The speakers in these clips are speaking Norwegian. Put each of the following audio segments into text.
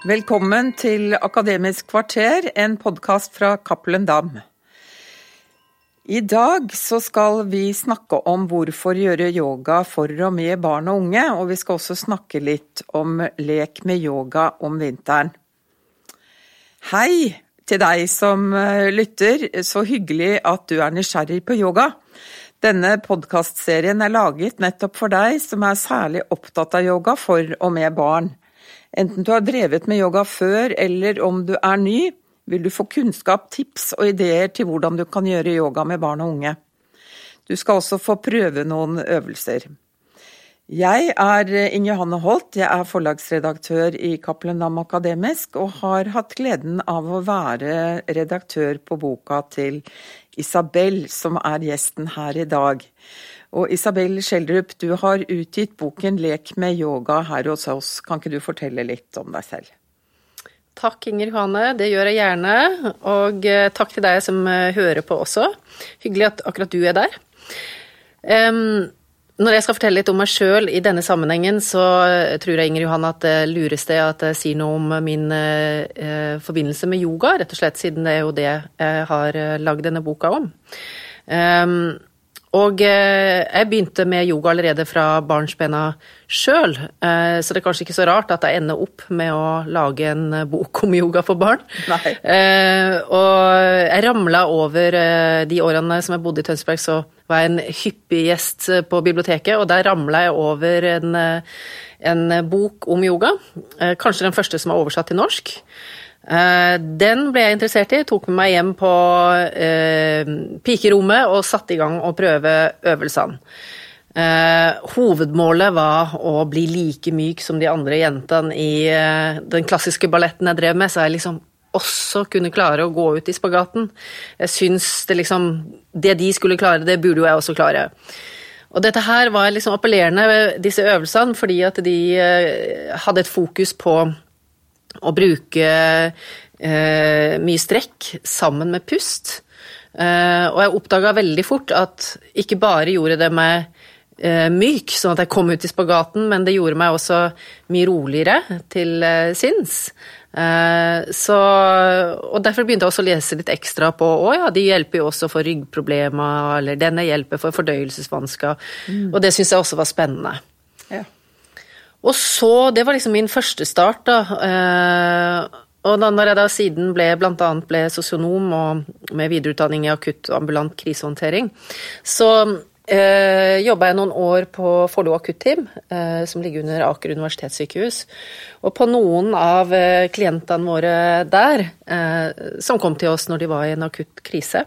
Velkommen til Akademisk kvarter, en podkast fra Cappelen Dam. I dag så skal vi snakke om hvorfor gjøre yoga for og med barn og unge, og vi skal også snakke litt om lek med yoga om vinteren. Hei til deg som eh, lytter, så hyggelig at du er nysgjerrig på yoga. Denne podkastserien er laget nettopp for deg som er særlig opptatt av yoga for og med barn. Enten du har drevet med yoga før eller om du er ny, vil du få kunnskap, tips og ideer til hvordan du kan gjøre yoga med barn og unge. Du skal også få prøve noen øvelser. Jeg er Inge Johanne Holt, jeg er forlagsredaktør i Cappelen Dam Akademisk, og har hatt gleden av å være redaktør på boka til Isabel, som er gjesten her i dag. Og Isabel Schjelderup, du har utgitt boken 'Lek med yoga' her hos oss. Kan ikke du fortelle litt om deg selv? Takk, Inger Johanne. Det gjør jeg gjerne. Og eh, takk til deg som eh, hører på også. Hyggelig at akkurat du er der. Um, når jeg skal fortelle litt om meg sjøl i denne sammenhengen, så eh, tror jeg Inger Johanne at det lureste er at jeg sier noe om min uh, forbindelse med yoga, rett og slett siden det er jo det jeg har lagd denne boka om. Um, og eh, jeg begynte med yoga allerede fra barnsbena sjøl, eh, så det er kanskje ikke så rart at jeg ender opp med å lage en bok om yoga for barn. Nei. Eh, og jeg ramla over de årene som jeg bodde i Tønsberg, så var jeg en hyppig gjest på biblioteket, og der ramla jeg over en, en bok om yoga. Kanskje den første som er oversatt til norsk. Eh, den ble jeg interessert i, tok med meg hjem på eh, pikerommet og satte i gang å prøve øvelsene. Eh, hovedmålet var å bli like myk som de andre jentene i eh, den klassiske balletten jeg drev med, så jeg liksom også kunne klare å gå ut i spagaten. Jeg syns det liksom Det de skulle klare, det burde jo jeg også klare. Og dette her var liksom appellerende, disse øvelsene, fordi at de eh, hadde et fokus på å bruke eh, mye strekk sammen med pust. Eh, og jeg oppdaga veldig fort at ikke bare gjorde det meg eh, myk, sånn at jeg kom ut i spagaten, men det gjorde meg også mye roligere til eh, sinns. Eh, så, og derfor begynte jeg også å lese litt ekstra på å ja, de hjelper jo også for ryggproblemer, eller denne hjelper for fordøyelsesvansker. Mm. Og det syns jeg også var spennende. Ja. Og så Det var liksom min første start, da. Eh, og da når jeg da siden ble annet ble sosionom og med videreutdanning i akutt ambulant krisehåndtering, så eh, jobba jeg noen år på Follo akutteam, eh, som ligger under Aker universitetssykehus. Og på noen av eh, klientene våre der, eh, som kom til oss når de var i en akutt krise,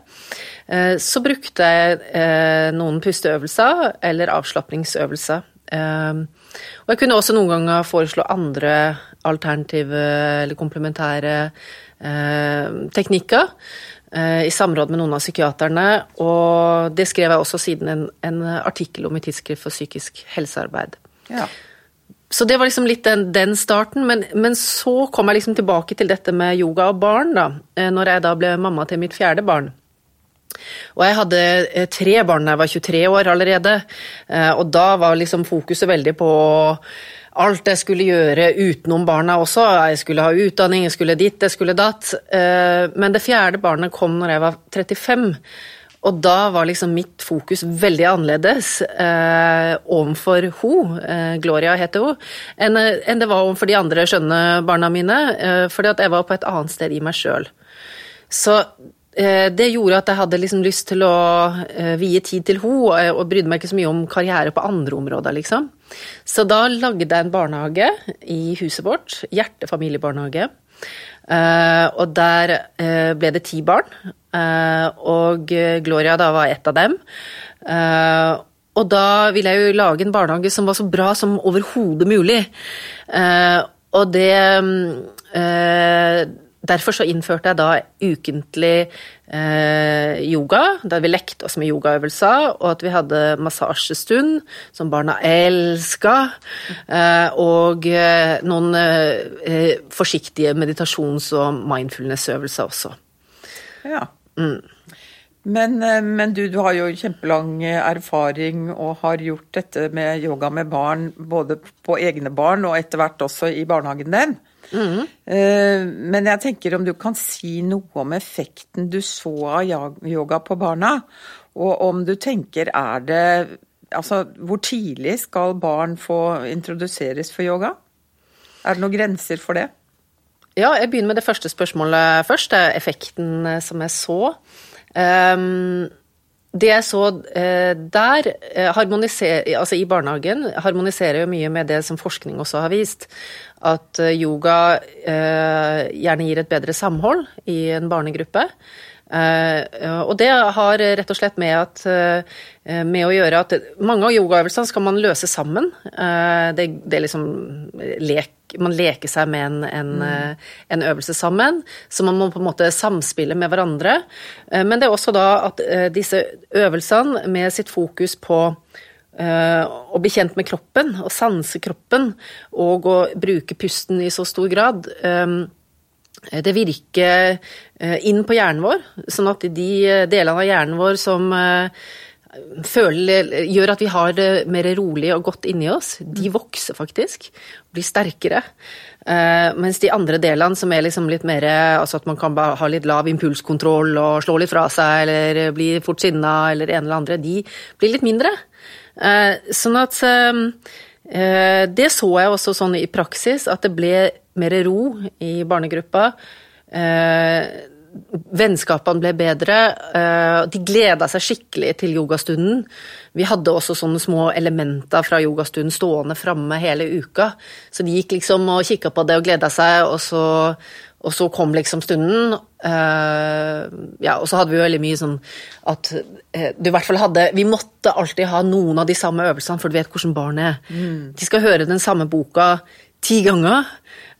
eh, så brukte jeg eh, noen pusteøvelser eller avslapningsøvelser. Eh, og jeg kunne også noen ganger foreslå andre alternative eller komplementære eh, teknikker eh, i samråd med noen av psykiaterne. Og det skrev jeg også siden en, en artikkel om i Tidsskrift for psykisk helsearbeid. Ja. Så det var liksom litt den, den starten, men, men, så kom jeg liksom tilbake til dette med yoga og barn, da. Eh, når jeg da ble mamma til mitt fjerde barn. Og jeg hadde eh, tre barn da jeg var 23 år allerede, eh, og da var liksom fokuset veldig på alt jeg skulle gjøre utenom barna også. Jeg skulle ha utdanning, jeg skulle ditt, jeg skulle datt. Eh, men det fjerde barnet kom når jeg var 35. Og da var liksom mitt fokus veldig annerledes overfor hun, Gloria heter hun, enn, det var overfor de andre skjønne barna mine. Fordi at jeg var på et annet sted i meg sjøl. Så det gjorde at jeg hadde liksom lyst til å eh, vie tid til henne, og brydde meg ikke så mye om karriere på andre områder, liksom. Så da lagde jeg en barnehage i huset vårt, Hjerte familiebarnehage. Eh, og der ble det ti barn, og Gloria da var ett av dem. Og da ville jeg jo lage en barnehage som var så bra som overhodet mulig. Og det Derfor så innførte jeg da ukentlig eh, yoga, der vi lekte oss med yogaøvelser, og at vi hadde massasjestund, som barna elska, eh, og eh, noen eh, forsiktige meditasjons- og mindfulness-øvelser også. Ja. Mm. Men, eh, men, du, du har jo kjempelang erfaring og har gjort dette med yoga med barn, både på egne barn og etter hvert også i barnehagen din. Mm. Men jeg tenker om du kan si noe om effekten du så av yoga på barna, og om du tenker er det Altså, hvor tidlig skal barn få introduseres for yoga? Er det noen grenser for det? Ja, jeg begynner med det første spørsmålet først. Det er effekten som jeg så. Um, det jeg så eh, der, eh, altså i barnehagen, harmoniserer jo mye med det som forskning også har vist. At eh, yoga gjerne gir et bedre samhold i en barnegruppe. Og det har rett og slett med, at, med å gjøre at mange av yogaøvelsene skal man løse sammen. Det, det, er liksom lek, Man leker seg med en, en, mm. en, øvelse sammen, så man må på en måte samspille med hverandre. men det er også da at disse øvelsene med sitt fokus på å bli kjent med kroppen, og sanse kroppen, og å bruke pusten i så stor grad Eh, det virker eh, inn på hjernen vår, sånn at de eh, delene av hjernen vår som føler, gjør at vi har det mer rolig og godt inni oss, de vokser faktisk. Blir sterkere. mens de andre delene som er liksom litt mer Altså at man kan ha litt lav impulskontroll og slå litt fra seg eller bli fort sinna eller en eller andre, de blir litt mindre. sånn at det så jeg også sånn i praksis, at det ble mer ro i barnegruppa. Eh, vennskapene ble bedre. Eh, de gleda seg skikkelig til yogastunden. Vi hadde også sånne små elementer fra yogastunden stående framme hele uka. Så de gikk liksom og kikka på det og gleda seg, og så, og så kom liksom stunden. Uh, ja, og så hadde vi jo veldig mye sånn at uh, du i hvert fall hadde Vi måtte alltid ha noen av de samme øvelsene, for du vet hvordan barn er. Mm. De skal høre den samme boka ti ganger.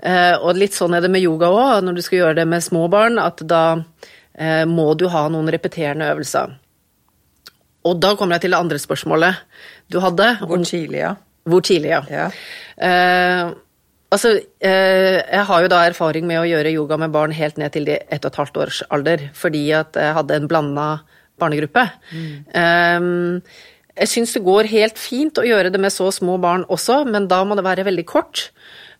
Uh, og litt sånn er det med yoga òg, når du skal gjøre det med små barn, at da må du ha noen repeterende øvelser. Og da kommer jeg til det andre spørsmålet du hadde. Hvor tidlig, ja. Hvor tidlig, ja. ja. Altså, eh, jeg har jo da erfaring med å gjøre yoga med barn helt ned til de ett og et halvt års alder, fordi at jeg hadde en blanda barnegruppe. Mm. Jeg syns det går helt fint å gjøre det med så små barn også, men da må det være veldig kort.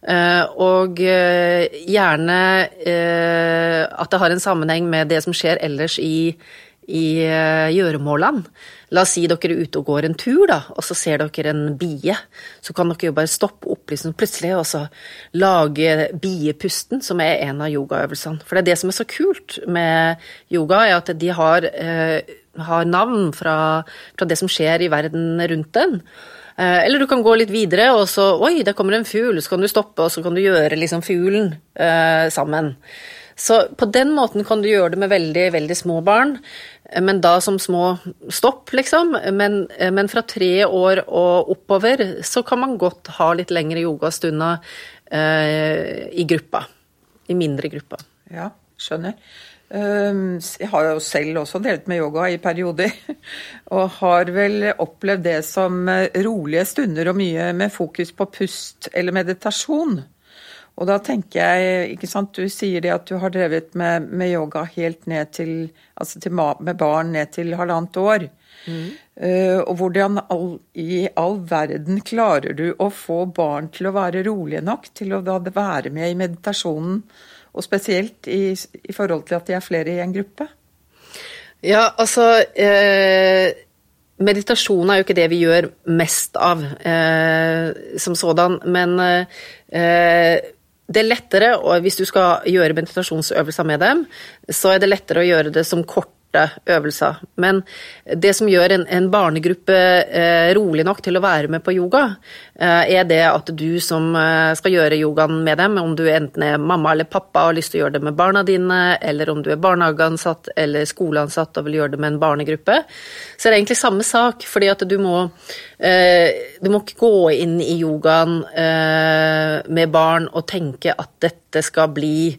Eh, og eh, gjerne at det har en sammenheng med det som skjer ellers i, i gjøremålene. La oss si dere er ute og går en tur, da, og så ser dere en bie. Så kan dere jo bare stoppe opp liksom plutselig og så lage biepusten, som er en av yogaøvelsene. For det er det som er så kult med yoga, er at de har, eh, har navn fra, fra, det som skjer i verden rundt den. Eh, eller du kan gå litt videre, og så Oi, der kommer en fugl. Så kan du stoppe, og så kan du gjøre liksom fuglen eh, sammen. Så på den måten kan du gjøre det med veldig, veldig små barn, men da som små stopp, liksom. Men, men fra tre år og oppover så kan man godt ha litt lengre yogastunder eh, i gruppa. I mindre grupper. Ja, skjønner. Ehm, jeg har jo selv også delt med yoga i perioder, og har vel opplevd det som rolige stunder og mye med fokus på pust eller meditasjon. Og da tenker jeg, ikke sant, du sier det at du har drevet med, med yoga helt ned til Altså til, med barn ned til halvannet år. Mm. Uh, og hvordan all, i all verden klarer du å få barn til å være rolige nok til å da være med i meditasjonen, og spesielt i, i forhold til at de er flere i en gruppe? Ja, altså eh, Meditasjon er jo ikke det vi gjør mest av eh, som sådan, men eh, det er lettere, og hvis du skal gjøre meditasjonsøvelser med dem, så er det lettere å gjøre det som kort korte øvelser. Men det som gjør en, en barnegruppe eh, rolig nok til å være med på yoga, eh, er det at du som eh, skal gjøre yogaen med dem, om du enten er mamma eller pappa og har lyst til å gjøre det med barna dine, eller om du er barnehageansatt eller skoleansatt og vil gjøre det med en barnegruppe, så er det egentlig samme sak. fordi at du må, eh, du må ikke gå inn i yogaen eh, med barn og tenke at dette dette skal bli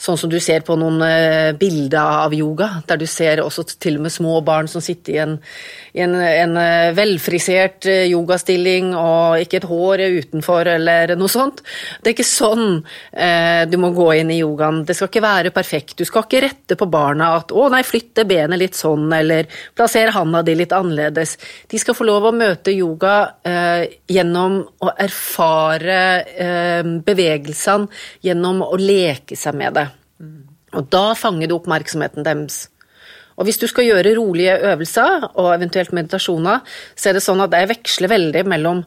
sånn som du ser på noen eh, bilder av yoga, der du ser også til og med små barn som sitter i en, i en, en eh, velfrisert eh, yogastilling og ikke et hår utenfor eller noe sånt. Det er ikke sånn eh, du må gå inn i yogaen. Det skal ikke være perfekt. Du skal ikke rette på barna at 'å nei, flytte benet litt sånn', eller 'plasser handa di litt annerledes'. De skal få lov å møte yoga eh, gjennom å erfare eh, bevegelsene, gjennom å leke seg med det. Og da fanger du oppmerksomheten deres. Og hvis du skal gjøre rolige øvelser og eventuelt meditasjoner, så er det sånn at jeg veksler veldig mellom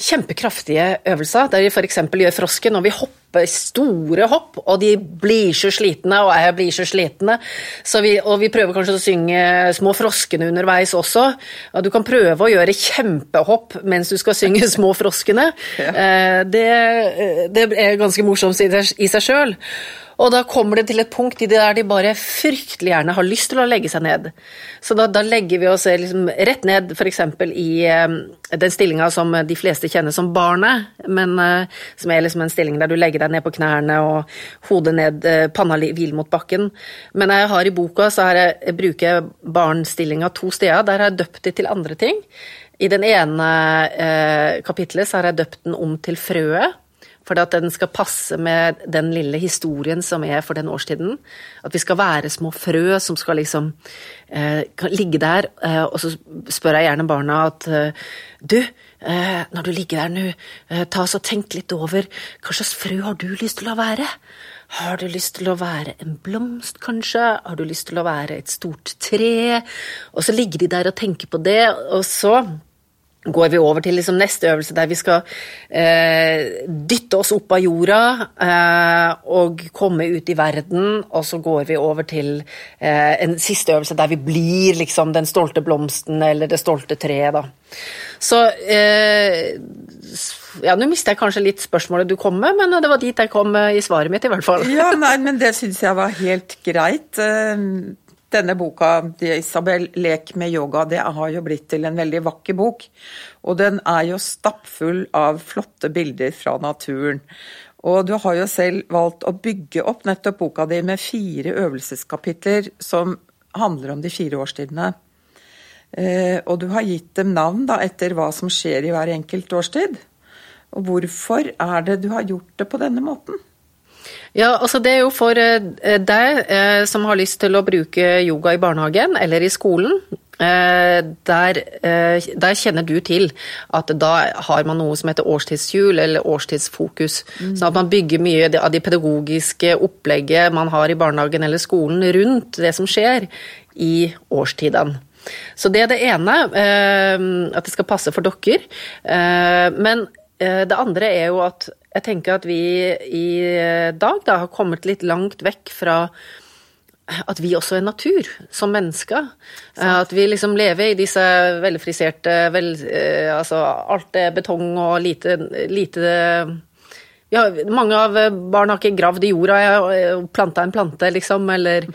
kjempekraftige øvelser, der vi f.eks. gjør frosken, og vi hopper store hopp, og de blir så slitne, og jeg blir så slitne. Så vi, og vi prøver kanskje å synge Små froskene underveis også. Og du kan prøve å gjøre kjempehopp mens du skal synge Små froskene. Ja. Eh, det, det, er ganske morsomt i seg sjøl. Og da kommer det til et punkt i det der de bare fryktelig gjerne har lyst til å legge seg ned. Så da, da legger vi oss liksom rett ned, f.eks. i den stillinga som de fleste kjenner som barnet, men som er liksom en stilling der du legger deg ned på knærne og hodet ned, uh, panna hvil mot bakken. Men jeg har i boka så har jeg, jeg bruker barnstillinga to steder. Der har jeg døpt det til andre ting. I den ene eh, kapitlet så har jeg døpt den om til frøet. For at den skal passe med den lille historien som er for den årstiden. At vi skal være små frø som skal liksom eh, ligge der. Eh, og så spør jeg gjerne barna at eh, du, eh, når du ligger der nå, eh, ta oss og tenk litt over hva slags frø har du lyst til å være? Har du lyst til å være en blomst, kanskje? Har du lyst til å være et stort tre? Og så ligger de der og tenker på det, og så går vi over til liksom neste øvelse, der vi skal eh, dytte oss opp av jorda eh, og komme ut i verden. Og så går vi over til eh, en siste øvelse der vi blir liksom den stolte blomsten eller det stolte treet. da. Så eh, ja, Nå mister jeg kanskje litt spørsmålet du kom med, men det var dit jeg kom i svaret mitt, i hvert fall. ja, nei, men det syns jeg var helt greit. Denne boka, 'Isabel lek med yoga', det har jo blitt til en veldig vakker bok. Og den er jo stappfull av flotte bilder fra naturen. Og du har jo selv valgt å bygge opp nettopp boka di med fire øvelseskapitler som handler om de fire årstidene. Eh, og du har gitt dem navn da, etter hva som skjer i hver enkelt årstid. Og hvorfor er det du har gjort det på denne måten? Ja, altså Det er jo for eh, deg eh, som har lyst til å bruke yoga i barnehagen eller i skolen. Eh, der, der, kjenner du til at da har man noe som heter årstidshjul eller årstidsfokus. Mm. Sånn at man bygger mye av de pedagogiske opplegget man har i barnehagen eller skolen rundt det som skjer i årstidene. Så det er det ene, at det skal passe for dere. Men det andre er jo at jeg tenker at vi i dag da har kommet litt langt vekk fra at vi også er natur, som mennesker. At vi liksom lever i disse velfriserte vel, eh, Altså alt er betong og lite, lite ja, Mange av barna har ikke gravd i jorda og planta en plante, liksom, eller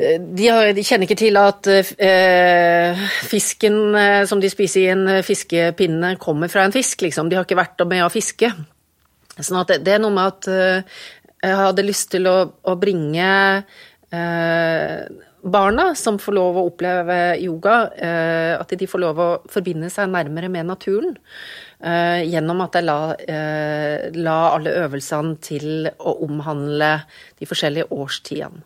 de, har, de, kjenner ikke til at eh, fisken eh, som de spiser i en fiskepinne, kommer fra en fisk, liksom. De har ikke vært med å fiske. Sånn at det, det, er noe med at uh, jeg hadde lyst til å, å bringe eh, barna som får lov å oppleve yoga, eh, at de får lov å forbinde seg nærmere med naturen. gjennom at jeg la, la, alle øvelsene til å omhandle de forskjellige årstidene.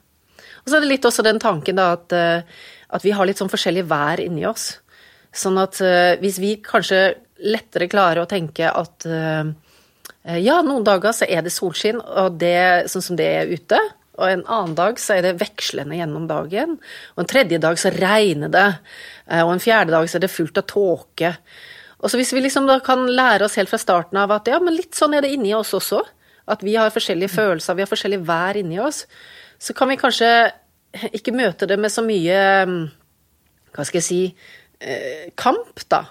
Og så er det litt også den tanken da at, at vi har litt sånn forskjellig vær inni oss. Sånn at hvis vi kanskje lettere klarer å tenke at Eh, ja, noen dager så er det solskinn, og det sånn som det er ute. Og en annen dag så er det vekslende gjennom dagen. Og en tredje dag så regner det. Eh, og en fjerde dag så er det fullt av tåke. Og så hvis vi liksom da kan lære oss helt fra starten av at ja, men litt sånn er det inni oss også. At vi har forskjellige følelser, vi har forskjellig vær inni oss. Så kan vi kanskje ikke møte det med så mye Hva skal jeg si eh, kamp, da.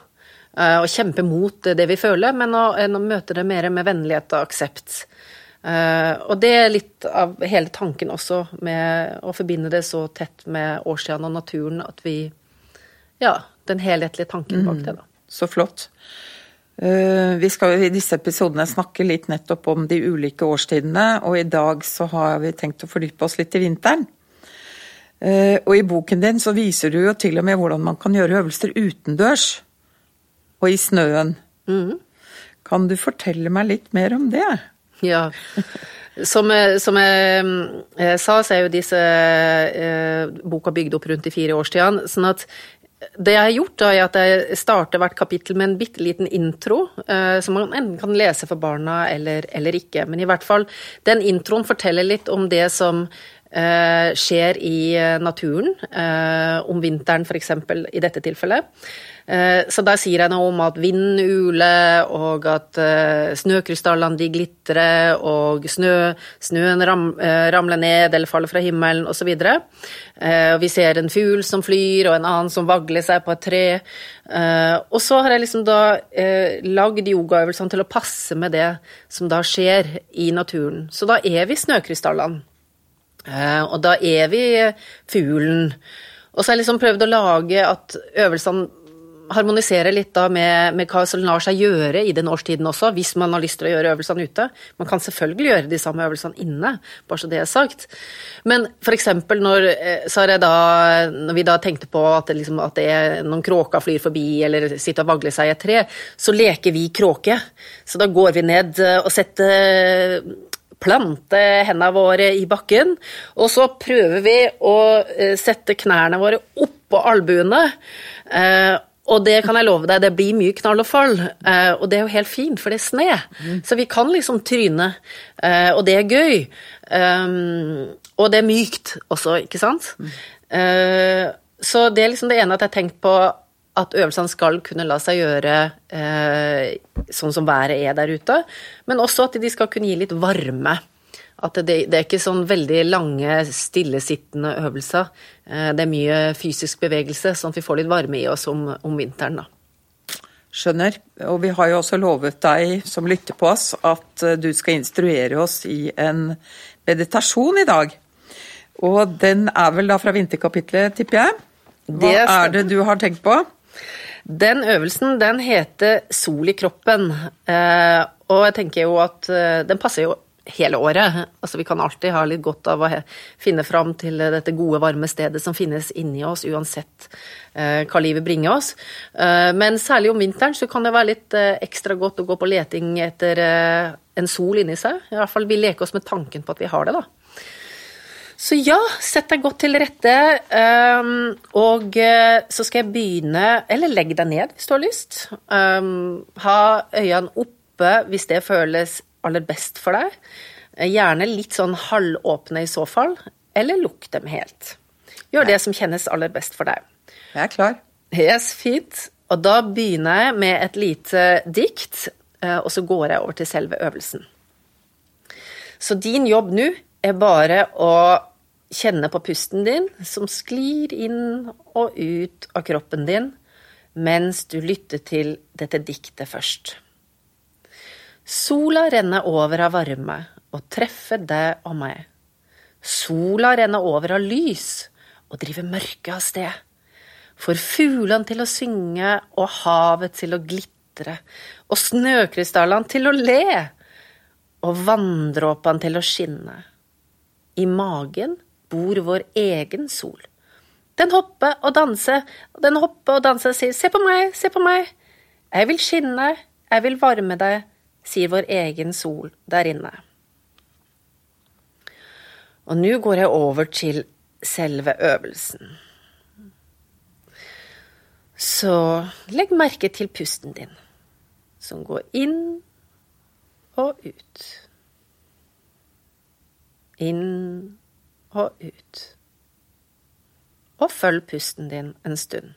Eh, og kjempe mot det vi føler, men å, å møte det mer med vennlighet og aksept. Uh, og det er litt av hele tanken også med å forbinde det så tett med årstidene og naturen at vi Ja, den helhetlige tanken bak mm. det, da. Så flott. Eh, vi skal i disse episodene snakke litt nettopp om de ulike årstidene, og i dag så har vi tenkt å fordype oss litt i vinteren. Eh, og i boken din så viser du jo til og med hvordan man kan gjøre øvelser utendørs og i snøen. Mm. Kan du fortelle meg litt mer om det? Ja. Som, som jeg, jeg, sa, så er jo disse eh, boka bygd opp rundt de fire årstidene. sånn at det jeg har gjort, da, er at jeg starter hvert kapittel med en bitte liten intro, eh, som man enten kan lese for barna eller, eller, ikke. Men i hvert fall, den introen forteller litt om det som eh, skjer i eh, naturen, eh, om vinteren f.eks. i dette tilfellet. Eh, så da sier jeg noe om at vinden uler, og at eh, snøkrystallene de glitrer, og snø, snøen ram, eh, ramler ned eller faller fra himmelen, osv. Vi ser en fugl som flyr, og en annen som vagler seg på et tre. Og så har jeg liksom da lagd yogaøvelsene til å passe med det som da skjer i naturen. Så da er vi snøkrystallene. Og da er vi fuglen. Og så har jeg liksom prøvd å lage at øvelsene harmoniserer litt da med, med, hva som lar seg gjøre i den årstiden også, hvis man har lyst til å gjøre øvelsene ute. Man kan selvfølgelig gjøre de samme øvelsene inne, bare så det er sagt. Men f.eks. Når, eh, når vi da tenkte på at, liksom, at det er noen kråker flyr forbi eller sitter og vagler seg i et tre, så leker vi kråke. Så da går vi ned og setter plante hendene våre i bakken, og så prøver vi å eh, sette knærne våre oppå albuene. Eh, og det kan jeg love deg, det blir mye knall og fall. Uh, og det er jo helt fint, for det er sne. Mm. Så vi kan liksom tryne. Og det er gøy. Og det er mykt også, ikke sant? Mm. Så det er liksom det ene at jeg har tenkt på at øvelsene skal kunne la seg gjøre sånn som været er der ute. Men også at de skal kunne gi litt varme. At det, det, er ikke sånn veldig lange, stillesittende øvelser. Eh, det er mye fysisk bevegelse, sånn at vi får litt varme i oss om, om vinteren. da. Skjønner. Og vi har jo også lovet deg som lytter på oss, at eh, du skal instruere oss i en meditasjon i dag. Og den er vel da fra vinterkapitlet, tipper jeg? Hva er det du har tenkt på? Den øvelsen den heter Sol i kroppen. Eh, og jeg tenker jo at den passer jo hele året. Altså, vi kan alltid ha litt godt av å finne fram til dette gode, varme stedet som finnes inni oss, uansett eh, hva livet bringer oss. Eh, men særlig om vinteren så kan det være litt eh, ekstra godt å gå på leting etter eh, en sol inni seg. I hvert fall vi leker oss med tanken på at vi har det, da. Så ja, sett deg godt til rette, um, og uh, så skal jeg begynne Eller legg deg ned hvis du har lyst. Um, ha øynene oppe hvis det føles aller best for deg. Eh, gjerne litt sånn halvåpne i så fall, eller lukk dem helt. Gjør det som kjennes aller best for deg. Jeg er klar. Yes, fint. Og da begynner jeg med et lite dikt, eh, og så går jeg over til selve øvelsen. Så din jobb nå er bare å kjenne på pusten din, som sklir inn og ut av kroppen din, mens du lytter til dette diktet først. Sola renner over av varme og treffer deg og meg. Sola renner over av lys og driver mørket av sted. Får fuglene til å synge og havet til å glitre og snøkrystallene til å le og vanndråpene til å skinne. I magen bor vår egen sol. Den hopper og danser, den hopper og danser og sier se på meg, se på meg. Jeg vil skinne, jeg vil varme deg, sier vår egen sol der inne. Og nå går jeg over til selve øvelsen. Så legg merke til pusten din, som går inn og ut. Inn og ut. Og følg pusten din en stund.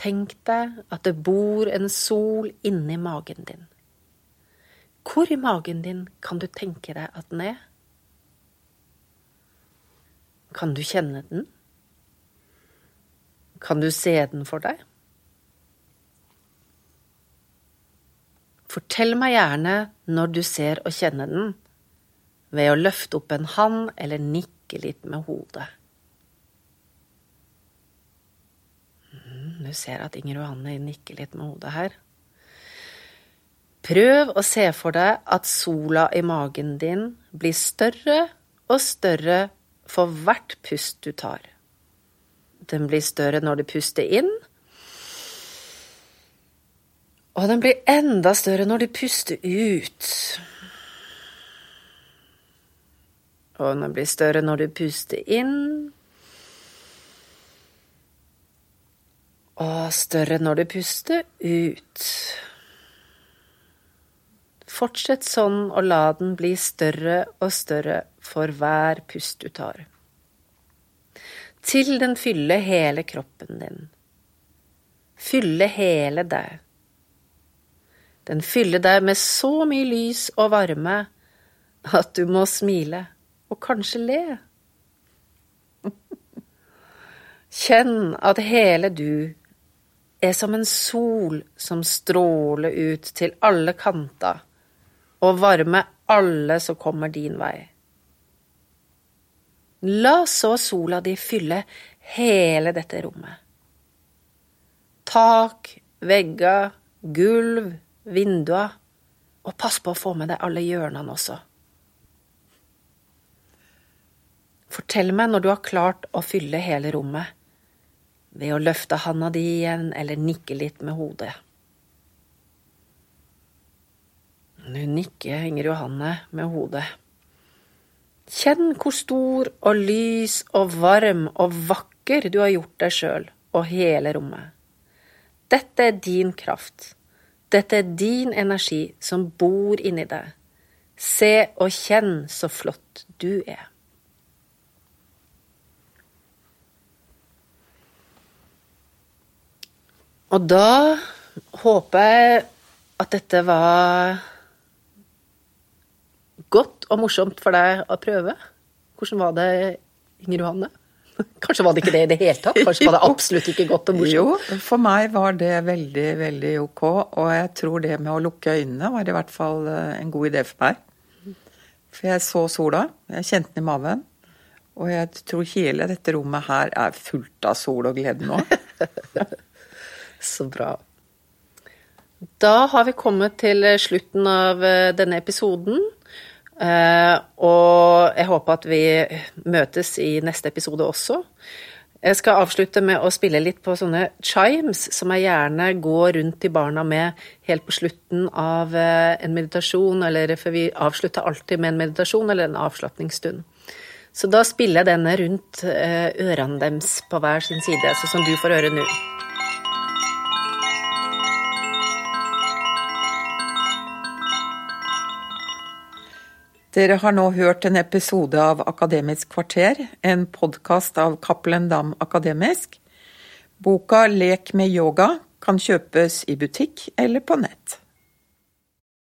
Tenk deg at det bor en sol inni magen din. Hvor i magen din kan du tenke deg at den er? Kan du kjenne den? Kan du se den for deg? Fortell meg gjerne når du ser og kjenner den, ved å løfte opp en hand eller nikke litt med hodet. Mm, du ser at Inger Johanne nikker litt med hodet her. Prøv å se for deg at sola i magen din blir større og større for hvert pust du tar. Den blir større når du puster inn, og den blir enda større når du puster ut. Og den blir større når du puster inn. Og større når du puster ut. Fortsett sånn og la den bli større og større for hver pust du tar. Til den fyller hele kroppen din. Fyller hele deg. Den fyller deg med så mye lys og varme at du må smile, og kanskje le. Kjenn at hele du er som en sol som stråler ut til alle kanter og varme alle som kommer din vei. La så sola di fylle hele dette rommet. Tak, vegger, gulv, vinduer, og pass på å få med deg alle hjørnene også. Fortell meg når du har klart å fylle hele rommet, ved å løfte handa di igjen eller nikke litt med hodet. Hun nikker Inger Johanne med hodet. Kjenn hvor stor og lys og varm og vakker du har gjort deg sjøl og hele rommet. Dette er din kraft. Dette er din energi som bor inni deg. Se og kjenn så flott du er. Og da håper jeg at dette var godt og morsomt for deg å prøve. Hvordan var det, Inger Johanne? Kanskje var det ikke det i det hele tatt? Kanskje var det absolutt ikke godt og morsomt? Jo, for meg var det veldig, veldig ok. Og jeg tror det med å lukke øynene var i hvert fall eh, en god idé for meg. For jeg så sola, jeg kjente den i maven. Og jeg tror hele dette rommet her er fullt av sol og glede nå. Så bra. Da har vi kommet til slutten av eh, denne episoden. Uh, og jeg håper at vi møtes i neste episode også. Jeg skal avslutte med å spille litt på sånne chimes som jeg gjerne går rundt til barna med helt på slutten av uh, en meditasjon, eller for vi avslutter alltid med en meditasjon eller en avslapningsstund. Så da spiller jeg denne rundt uh, ørene deres på hver sin side, sånn som du får høre nå. Dere har nå hørt en episode av Akademisk kvarter, en podkast av Cappelen Dam Akademisk. Boka Lek med yoga kan kjøpes i butikk eller på nett.